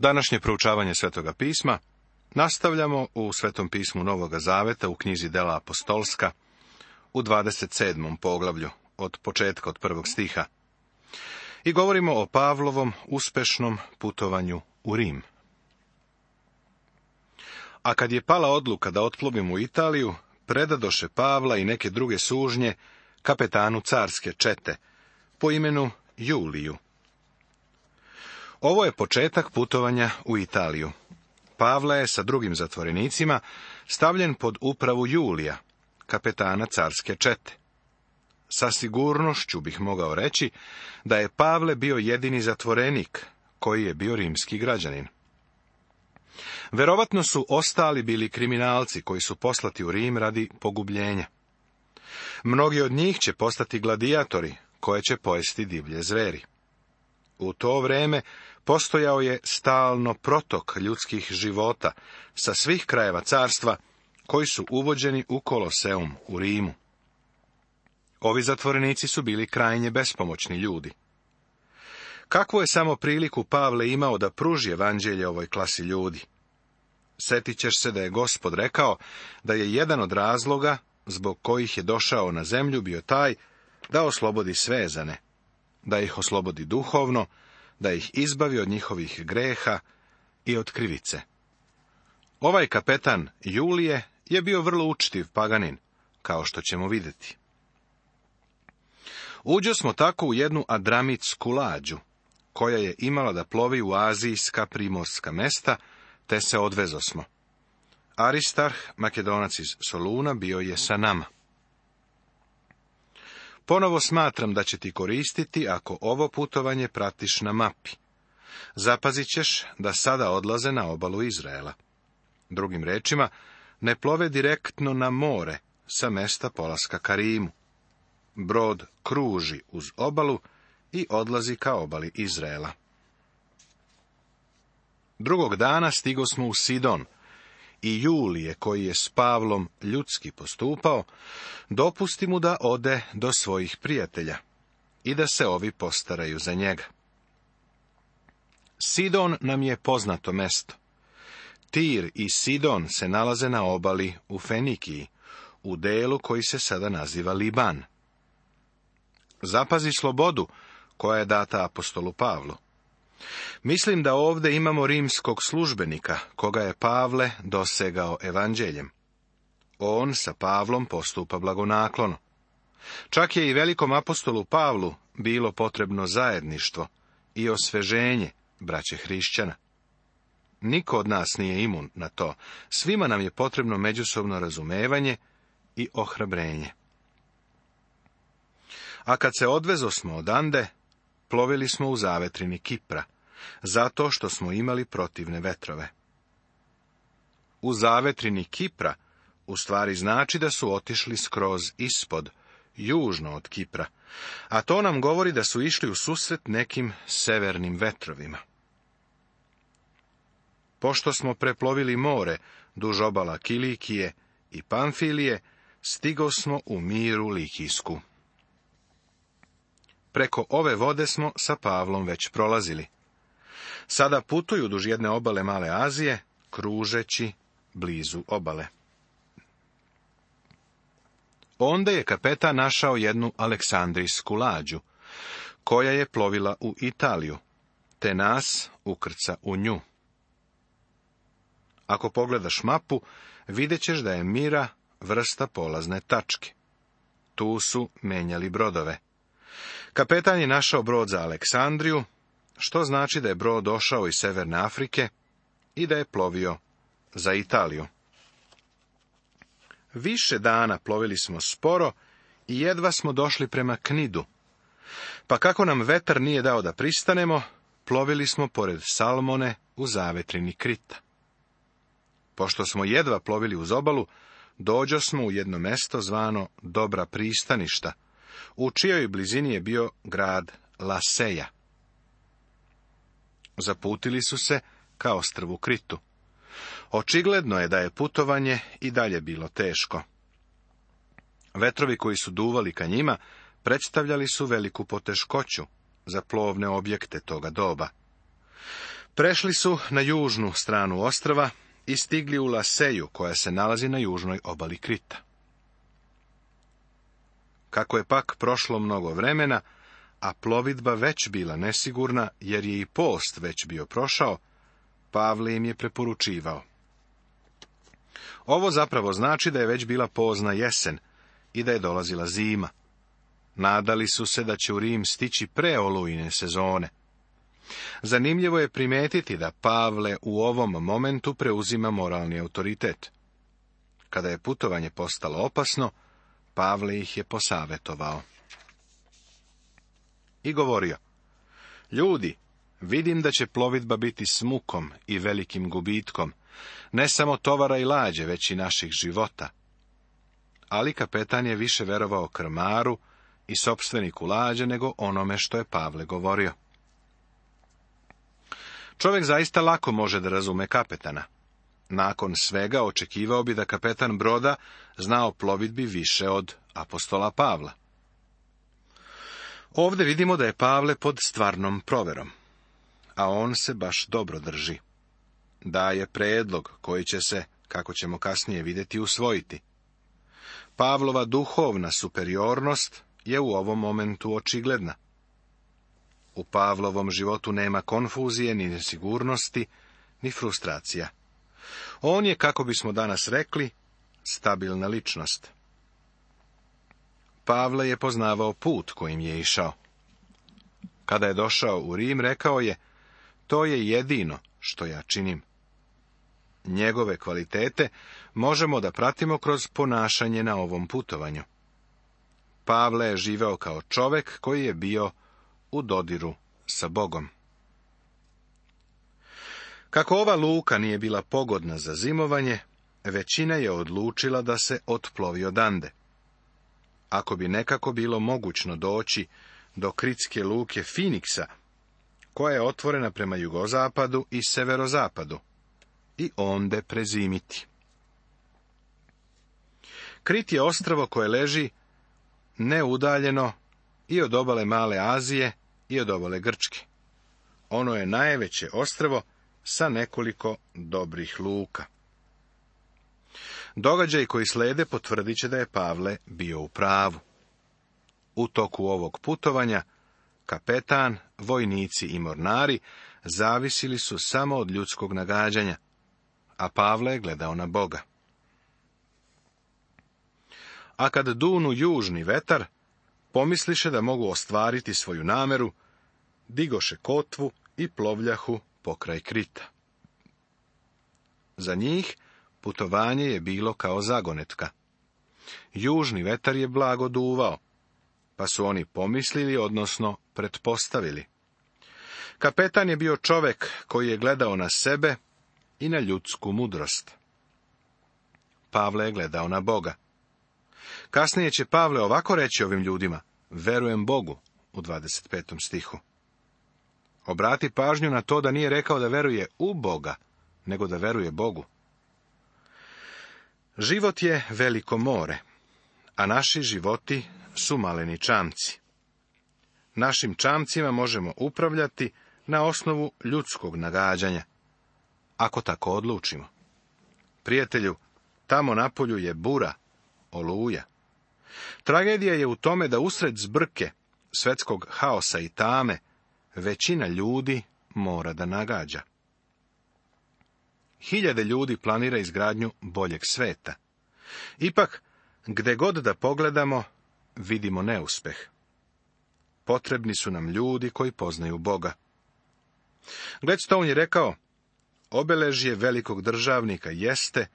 Današnje proučavanje Svetoga pisma nastavljamo u Svetom pismu Novoga Zaveta u knjizi Dela Apostolska u 27. poglavlju od početka od prvog stiha. I govorimo o Pavlovom uspešnom putovanju u Rim. A kad je pala odluka da otplovim u Italiju, predadoše Pavla i neke druge sužnje kapetanu carske čete po imenu Juliju, ovo je početak putovanja u Italiju. Pavla je sa drugim zatvorenicima stavljen pod upravu Julija, kapetana carske čete. Sa sigurnošću bih mogao reći da je Pavle bio jedini zatvorenik koji je bio rimski građanin. Verovatno su ostali bili kriminalci koji su poslati u Rim radi pogubljenja. Mnogi od njih će postati gladijatori koje će pojesti divlje zveri. U to vrijeme postojao je stalno protok ljudskih života sa svih krajeva carstva koji su uvođeni u Koloseum u Rimu. Ovi zatvorenici su bili krajnje bespomoćni ljudi. Kakvu je samo priliku Pavle imao da pruži evanđelje ovoj klasi ljudi? Setit se da je gospod rekao da je jedan od razloga zbog kojih je došao na zemlju bio taj da oslobodi svezane, da ih oslobodi duhovno, da ih izbavi od njihovih greha i od krivice. Ovaj kapetan Julije je bio vrlo učtiv paganin, kao što ćemo vidjeti. Uđo smo tako u jednu adramitsku lađu, koja je imala da plovi u azijska primorska mesta, te se odvezo smo. Aristarh, makedonac iz Soluna, bio je sa nama. Ponovo smatram da će ti koristiti ako ovo putovanje pratiš na mapi. Zapazit ćeš da sada odlaze na obalu Izraela. Drugim rečima, ne plove direktno na more sa mesta polaska Karimu. Brod kruži uz obalu i odlazi ka obali Izraela. Drugog dana stigo smo u Sidon, i Julije koji je s Pavlom ljudski postupao, dopusti mu da ode do svojih prijatelja i da se ovi postaraju za njega. Sidon nam je poznato mesto. Tir i Sidon se nalaze na obali u Fenikiji, u delu koji se sada naziva Liban. Zapazi slobodu koja je data apostolu Pavlu. Mislim da ovdje imamo rimskog službenika, koga je Pavle dosegao evanđeljem. On sa Pavlom postupa blagonaklono. Čak je i velikom apostolu Pavlu bilo potrebno zajedništvo i osveženje braće hrišćana. Niko od nas nije imun na to. Svima nam je potrebno međusobno razumevanje i ohrabrenje. A kad se odvezo smo odande, plovili smo u zavetrini Kipra, zato što smo imali protivne vetrove. U zavetrini Kipra u stvari znači da su otišli skroz ispod, južno od Kipra, a to nam govori da su išli u susret nekim severnim vetrovima. Pošto smo preplovili more duž obala Kilikije i Pamfilije, stigo smo u miru Likijsku. Preko ove vode smo sa Pavlom već prolazili. Sada putuju duž jedne obale Male Azije, kružeći blizu obale. Onda je kapeta našao jednu aleksandrijsku lađu, koja je plovila u Italiju, te nas ukrca u nju. Ako pogledaš mapu, vidjet ćeš da je mira vrsta polazne tačke. Tu su menjali brodove. Kapetan je našao brod za Aleksandriju, što znači da je brod došao iz Severne Afrike i da je plovio za Italiju. Više dana plovili smo sporo i jedva smo došli prema Knidu. Pa kako nam vetar nije dao da pristanemo, plovili smo pored Salmone u zavetrini Krita. Pošto smo jedva plovili uz obalu, dođo smo u jedno mesto zvano Dobra pristaništa, u čijoj blizini je bio grad Laseja. Zaputili su se ka ostrvu Kritu. Očigledno je da je putovanje i dalje bilo teško. Vetrovi koji su duvali ka njima predstavljali su veliku poteškoću za plovne objekte toga doba. Prešli su na južnu stranu ostrava i stigli u Laseju koja se nalazi na južnoj obali Krita. Kako je pak prošlo mnogo vremena, a plovidba već bila nesigurna, jer je i post već bio prošao, Pavle im je preporučivao. Ovo zapravo znači da je već bila pozna jesen i da je dolazila zima. Nadali su se da će u Rim stići pre olujne sezone. Zanimljivo je primetiti da Pavle u ovom momentu preuzima moralni autoritet. Kada je putovanje postalo opasno, Pavle ih je posavetovao. I govorio, ljudi, vidim da će plovidba biti smukom i velikim gubitkom, ne samo tovara i lađe, već i naših života. Ali kapetan je više verovao krmaru i sopstveniku lađe nego onome što je Pavle govorio. Čovjek zaista lako može da razume kapetana. Nakon svega očekivao bi da kapetan broda zna o plovidbi više od apostola Pavla. Ovdje vidimo da je Pavle pod stvarnom proverom, a on se baš dobro drži. Daje predlog koji će se, kako ćemo kasnije vidjeti, usvojiti. Pavlova duhovna superiornost je u ovom momentu očigledna. U Pavlovom životu nema konfuzije, ni nesigurnosti, ni frustracija. On je, kako bismo danas rekli, stabilna ličnost. Pavle je poznavao put kojim je išao. Kada je došao u Rim, rekao je, to je jedino što ja činim. Njegove kvalitete možemo da pratimo kroz ponašanje na ovom putovanju. Pavle je živeo kao čovek koji je bio u dodiru sa Bogom. Kako ova luka nije bila pogodna za zimovanje, većina je odlučila da se otplovi odande. Ako bi nekako bilo mogućno doći do kritske luke Finiksa, koja je otvorena prema jugozapadu i severozapadu, i onde prezimiti. Krit je ostravo koje leži neudaljeno i od obale Male Azije i od obale Grčke. Ono je najveće ostravo sa nekoliko dobrih luka. Događaj koji slede potvrdit će da je Pavle bio u pravu. U toku ovog putovanja kapetan, vojnici i mornari zavisili su samo od ljudskog nagađanja, a Pavle je gledao na Boga. A kad dunu južni vetar, pomisliše da mogu ostvariti svoju nameru, digoše kotvu i plovljahu pokraj Krita. Za njih putovanje je bilo kao zagonetka. Južni vetar je blago duvao, pa su oni pomislili, odnosno pretpostavili. Kapetan je bio čovek koji je gledao na sebe i na ljudsku mudrost. Pavle je gledao na Boga. Kasnije će Pavle ovako reći ovim ljudima, verujem Bogu, u 25. stihu. Obrati pažnju na to da nije rekao da veruje u Boga, nego da veruje Bogu. Život je veliko more, a naši životi su maleni čamci. Našim čamcima možemo upravljati na osnovu ljudskog nagađanja, ako tako odlučimo. Prijatelju, tamo na polju je bura, oluja. Tragedija je u tome da usred zbrke, svetskog haosa i tame, većina ljudi mora da nagađa. Hiljade ljudi planira izgradnju boljeg sveta. Ipak, gde god da pogledamo, vidimo neuspeh. Potrebni su nam ljudi koji poznaju Boga. Gledstone je rekao, obeležje velikog državnika jeste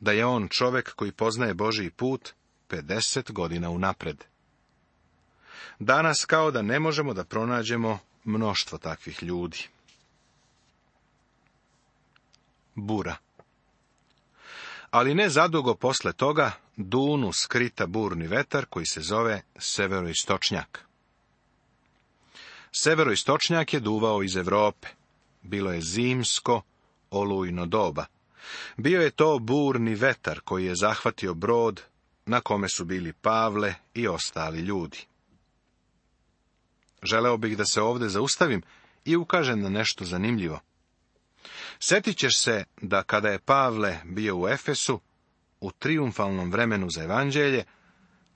da je on čovek koji poznaje Božiji put 50 godina unapred. Danas kao da ne možemo da pronađemo mnoštvo takvih ljudi. Bura ali ne zadugo posle toga dunu skrita burni vetar koji se zove severoistočnjak. Severoistočnjak je duvao iz Europe. Bilo je zimsko, olujno doba. Bio je to burni vetar koji je zahvatio brod na kome su bili Pavle i ostali ljudi. Želeo bih da se ovdje zaustavim i ukažem na nešto zanimljivo. Setit ćeš se da kada je Pavle bio u Efesu, u triumfalnom vremenu za evanđelje,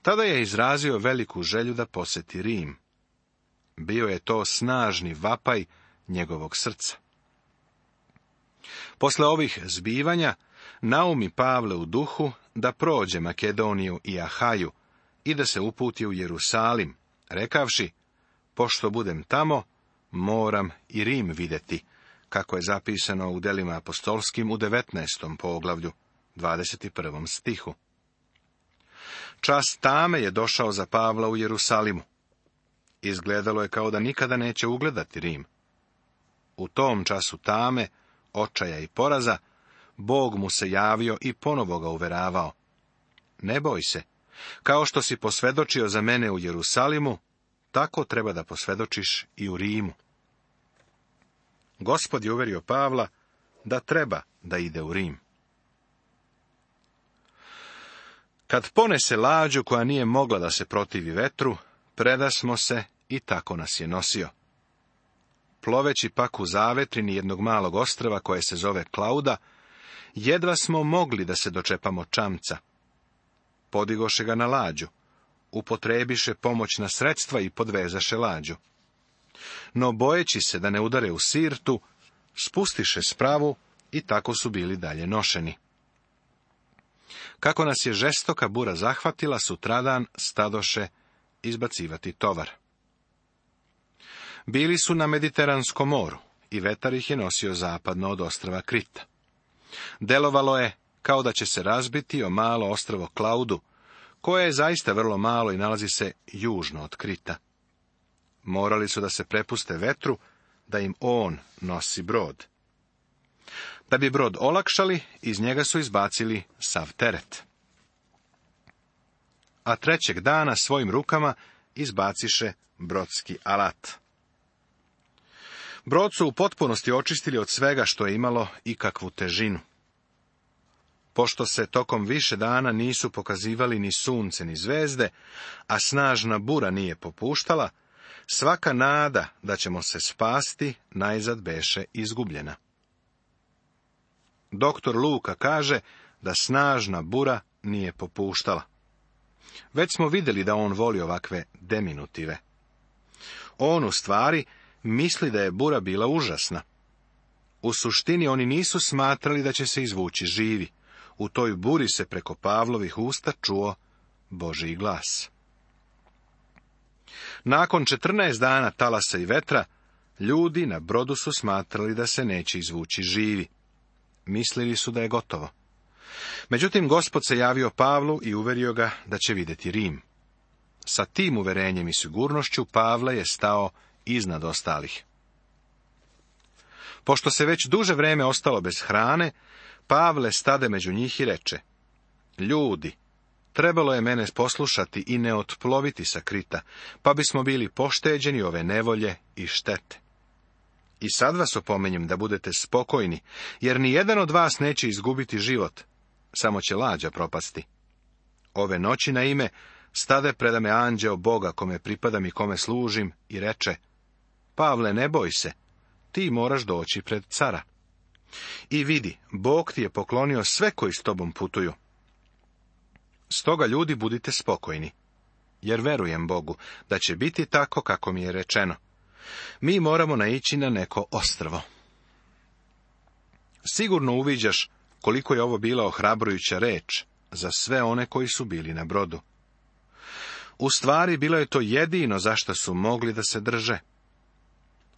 tada je izrazio veliku želju da posjeti Rim. Bio je to snažni vapaj njegovog srca. Posle ovih zbivanja, naumi Pavle u duhu da prođe Makedoniju i Ahaju i da se uputi u Jerusalim, rekavši, pošto budem tamo, moram i Rim vidjeti, kako je zapisano u delima apostolskim u 19. poglavlju, 21. stihu. Čas tame je došao za Pavla u Jerusalimu. Izgledalo je kao da nikada neće ugledati Rim. U tom času tame, očaja i poraza, Bog mu se javio i ponovo ga uveravao. Ne boj se, kao što si posvedočio za mene u Jerusalimu, tako treba da posvedočiš i u Rimu. Gospod je uverio Pavla da treba da ide u Rim. Kad ponese lađu koja nije mogla da se protivi vetru, predasmo se i tako nas je nosio. Ploveći pak u zavetrini jednog malog ostrava koje se zove Klauda, jedva smo mogli da se dočepamo čamca. Podigoše ga na lađu, upotrebiše pomoćna sredstva i podvezaše lađu. No bojeći se da ne udare u sirtu, spustiše spravu i tako su bili dalje nošeni. Kako nas je žestoka bura zahvatila, sutradan stadoše izbacivati tovar. Bili su na Mediteranskom moru i vetar ih je nosio zapadno od ostrava Krita. Delovalo je kao da će se razbiti o malo ostravo Klaudu, koje je zaista vrlo malo i nalazi se južno od Krita. Morali su da se prepuste vetru, da im on nosi brod. Da bi brod olakšali, iz njega su izbacili sav teret. A trećeg dana svojim rukama izbaciše brodski alat. Brod su u potpunosti očistili od svega što je imalo i kakvu težinu pošto se tokom više dana nisu pokazivali ni sunce ni zvezde, a snažna bura nije popuštala, svaka nada da ćemo se spasti najzad beše izgubljena. Doktor Luka kaže da snažna bura nije popuštala. Već smo vidjeli da on voli ovakve deminutive. On u stvari misli da je bura bila užasna. U suštini oni nisu smatrali da će se izvući živi. U toj buri se preko Pavlovih usta čuo božji glas. Nakon četrnaest dana talasa i vetra, ljudi na brodu su smatrali da se neće izvući živi. Mislili su da je gotovo. Međutim, gospod se javio Pavlu i uverio ga da će vidjeti Rim. Sa tim uverenjem i sigurnošću Pavla je stao iznad ostalih. Pošto se već duže vreme ostalo bez hrane, Pavle stade među njih i reče, ljudi, trebalo je mene poslušati i ne otploviti sa Krita, pa bismo bili pošteđeni ove nevolje i štete. I sad vas opomenjem da budete spokojni, jer ni jedan od vas neće izgubiti život, samo će lađa propasti. Ove noći na ime stade predame anđeo Boga kome pripadam i kome služim i reče, Pavle, ne boj se, ti moraš doći pred cara. I vidi, Bog ti je poklonio sve koji s tobom putuju. Stoga ljudi budite spokojni, jer verujem Bogu da će biti tako kako mi je rečeno. Mi moramo naići na neko ostrvo. Sigurno uviđaš koliko je ovo bila ohrabrujuća reč za sve one koji su bili na brodu. U stvari bilo je to jedino zašto su mogli da se drže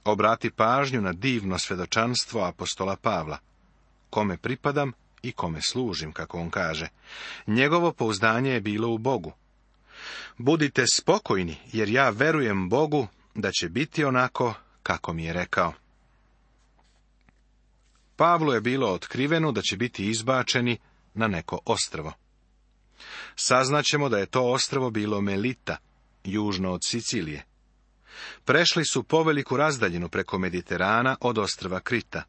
obrati pažnju na divno svedočanstvo apostola Pavla. Kome pripadam i kome služim, kako on kaže. Njegovo pouzdanje je bilo u Bogu. Budite spokojni, jer ja verujem Bogu da će biti onako kako mi je rekao. Pavlu je bilo otkriveno da će biti izbačeni na neko ostrvo. Saznaćemo da je to ostrvo bilo Melita, južno od Sicilije. Prešli su poveliku razdaljinu preko Mediterana od ostrva Krita.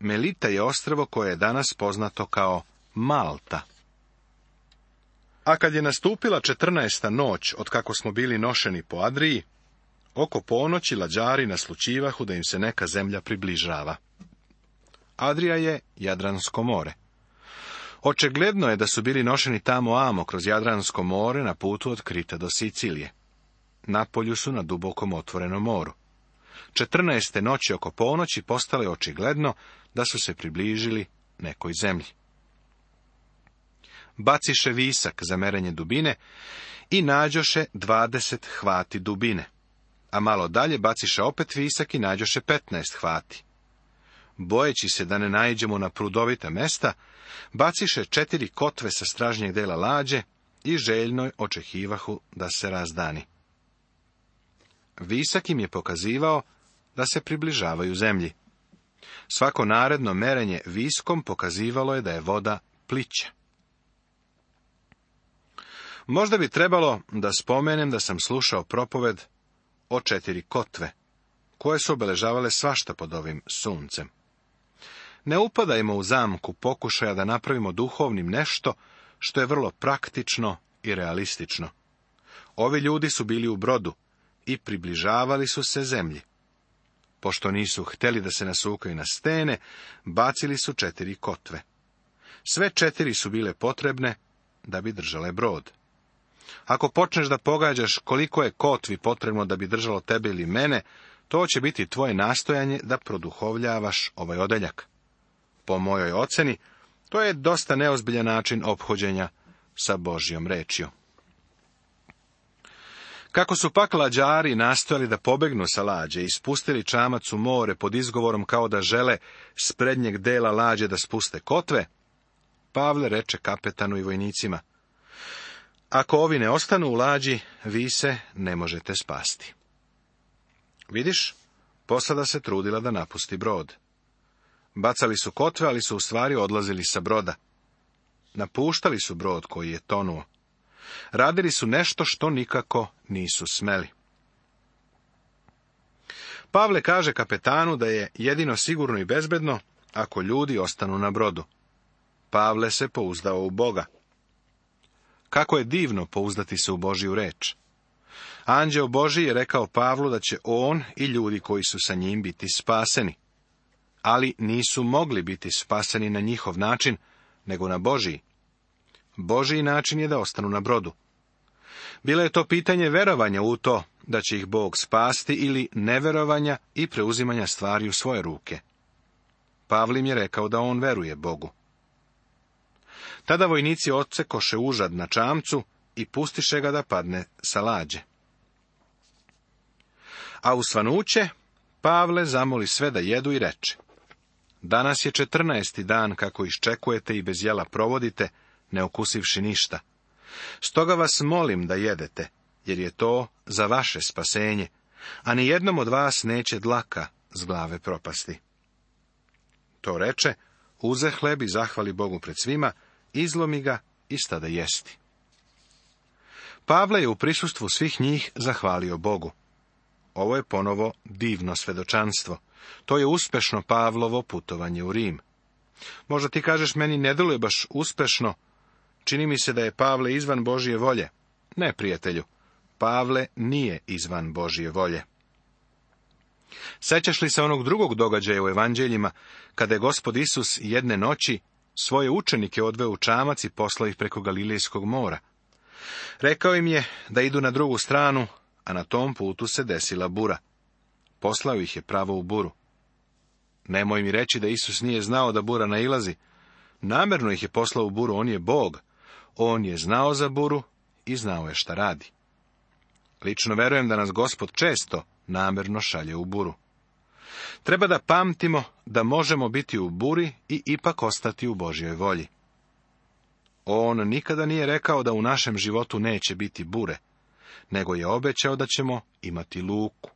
Melita je ostrvo koje je danas poznato kao Malta. A kad je nastupila četrnaesta noć, od kako smo bili nošeni po Adriji, oko ponoći lađari naslučivahu da im se neka zemlja približava. Adrija je Jadransko more. Očegledno je da su bili nošeni tamo amo kroz Jadransko more na putu od Krita do Sicilije napolju su na dubokom otvorenom moru. Četrnaeste noći oko ponoći postale očigledno da su se približili nekoj zemlji. Baciše visak za merenje dubine i nađoše dvadeset hvati dubine, a malo dalje baciše opet visak i nađoše petnaest hvati. Bojeći se da ne naiđemo na prudovita mesta, baciše četiri kotve sa stražnjeg dela lađe i željnoj očekivahu da se razdani. Visak im je pokazivao da se približavaju zemlji. Svako naredno merenje viskom pokazivalo je da je voda pliće. Možda bi trebalo da spomenem da sam slušao propoved o četiri kotve, koje su obeležavale svašta pod ovim suncem. Ne upadajmo u zamku pokušaja da napravimo duhovnim nešto što je vrlo praktično i realistično. Ovi ljudi su bili u brodu, i približavali su se zemlji. Pošto nisu hteli da se nasukaju na stene, bacili su četiri kotve. Sve četiri su bile potrebne da bi držale brod. Ako počneš da pogađaš koliko je kotvi potrebno da bi držalo tebe ili mene, to će biti tvoje nastojanje da produhovljavaš ovaj odeljak. Po mojoj oceni, to je dosta neozbiljan način ophođenja sa Božjom rečio. Kako su pak lađari nastojali da pobegnu sa lađe i spustili čamac u more pod izgovorom kao da žele s prednjeg dela lađe da spuste kotve, Pavle reče kapetanu i vojnicima. Ako ovi ne ostanu u lađi, vi se ne možete spasti. Vidiš, posada se trudila da napusti brod. Bacali su kotve, ali su u stvari odlazili sa broda. Napuštali su brod koji je tonuo. Radili su nešto što nikako nisu smeli. Pavle kaže kapetanu da je jedino sigurno i bezbedno ako ljudi ostanu na brodu. Pavle se pouzdao u Boga. Kako je divno pouzdati se u Božiju reč. Anđeo Boži je rekao Pavlu da će on i ljudi koji su sa njim biti spaseni. Ali nisu mogli biti spaseni na njihov način, nego na Božiji. Božiji način je da ostanu na brodu. Bilo je to pitanje verovanja u to da će ih Bog spasti ili neverovanja i preuzimanja stvari u svoje ruke. Pavlim je rekao da on veruje Bogu. Tada vojnici koše užad na čamcu i pustiše ga da padne sa lađe. A u svanuće Pavle zamoli sve da jedu i reče. Danas je četrnaesti dan kako iščekujete i bez jela provodite, ne okusivši ništa. Stoga vas molim da jedete, jer je to za vaše spasenje, a ni jednom od vas neće dlaka s glave propasti. To reče, uze hleb i zahvali Bogu pred svima, izlomi ga i stada jesti. Pavle je u prisustvu svih njih zahvalio Bogu. Ovo je ponovo divno svedočanstvo. To je uspešno Pavlovo putovanje u Rim. Možda ti kažeš, meni ne deluje baš uspešno, Čini mi se da je Pavle izvan Božje volje. Ne, prijatelju, Pavle nije izvan Božije volje. Sećaš li se onog drugog događaja u evanđeljima, kada je gospod Isus jedne noći svoje učenike odveo u čamac i poslao ih preko Galilejskog mora? Rekao im je da idu na drugu stranu, a na tom putu se desila bura. Poslao ih je pravo u buru. Nemoj mi reći da Isus nije znao da bura nailazi. Namjerno ih je poslao u buru, on je Bog. On je znao za buru i znao je šta radi. Lično verujem da nas gospod često namjerno šalje u buru. Treba da pamtimo da možemo biti u buri i ipak ostati u Božjoj volji. On nikada nije rekao da u našem životu neće biti bure, nego je obećao da ćemo imati luku,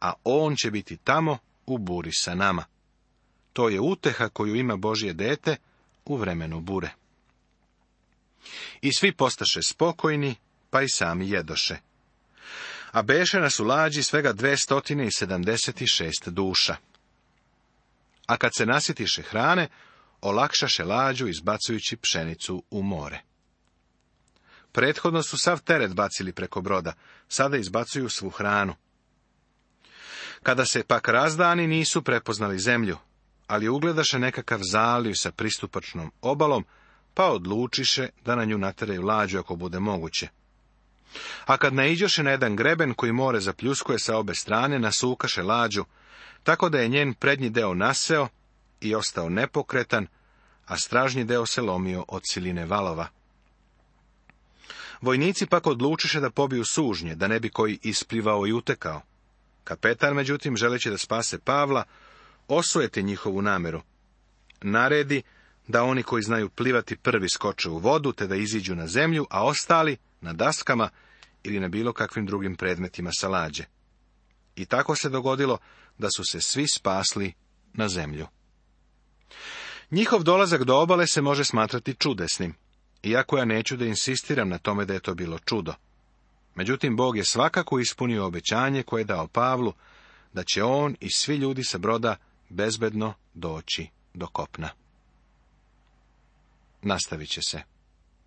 a on će biti tamo u buri sa nama. To je uteha koju ima Božje dete u vremenu bure. I svi postaše spokojni, pa i sami jedoše. A beše nas u lađi svega 276 stotine i šest duša. A kad se nasjetiše hrane, olakšaše lađu izbacujući pšenicu u more. Prethodno su sav teret bacili preko broda, sada izbacuju svu hranu. Kada se pak razdani nisu prepoznali zemlju, ali ugledaše nekakav zaliju sa pristupačnom obalom, pa odlučiše da na nju nateraju lađu ako bude moguće. A kad naiđoše na jedan greben koji more zapljuskuje sa obe strane, nasukaše lađu, tako da je njen prednji deo naseo i ostao nepokretan, a stražnji deo se lomio od siline valova. Vojnici pak odlučiše da pobiju sužnje, da ne bi koji isplivao i utekao. Kapetan, međutim, želeći da spase Pavla, osujete njihovu nameru. Naredi da oni koji znaju plivati prvi skoče u vodu, te da iziđu na zemlju, a ostali na daskama ili na bilo kakvim drugim predmetima salađe. I tako se dogodilo da su se svi spasli na zemlju. Njihov dolazak do obale se može smatrati čudesnim, iako ja neću da insistiram na tome da je to bilo čudo. Međutim, Bog je svakako ispunio obećanje koje je dao Pavlu, da će on i svi ljudi sa broda bezbedno doći do kopna nastavit će se.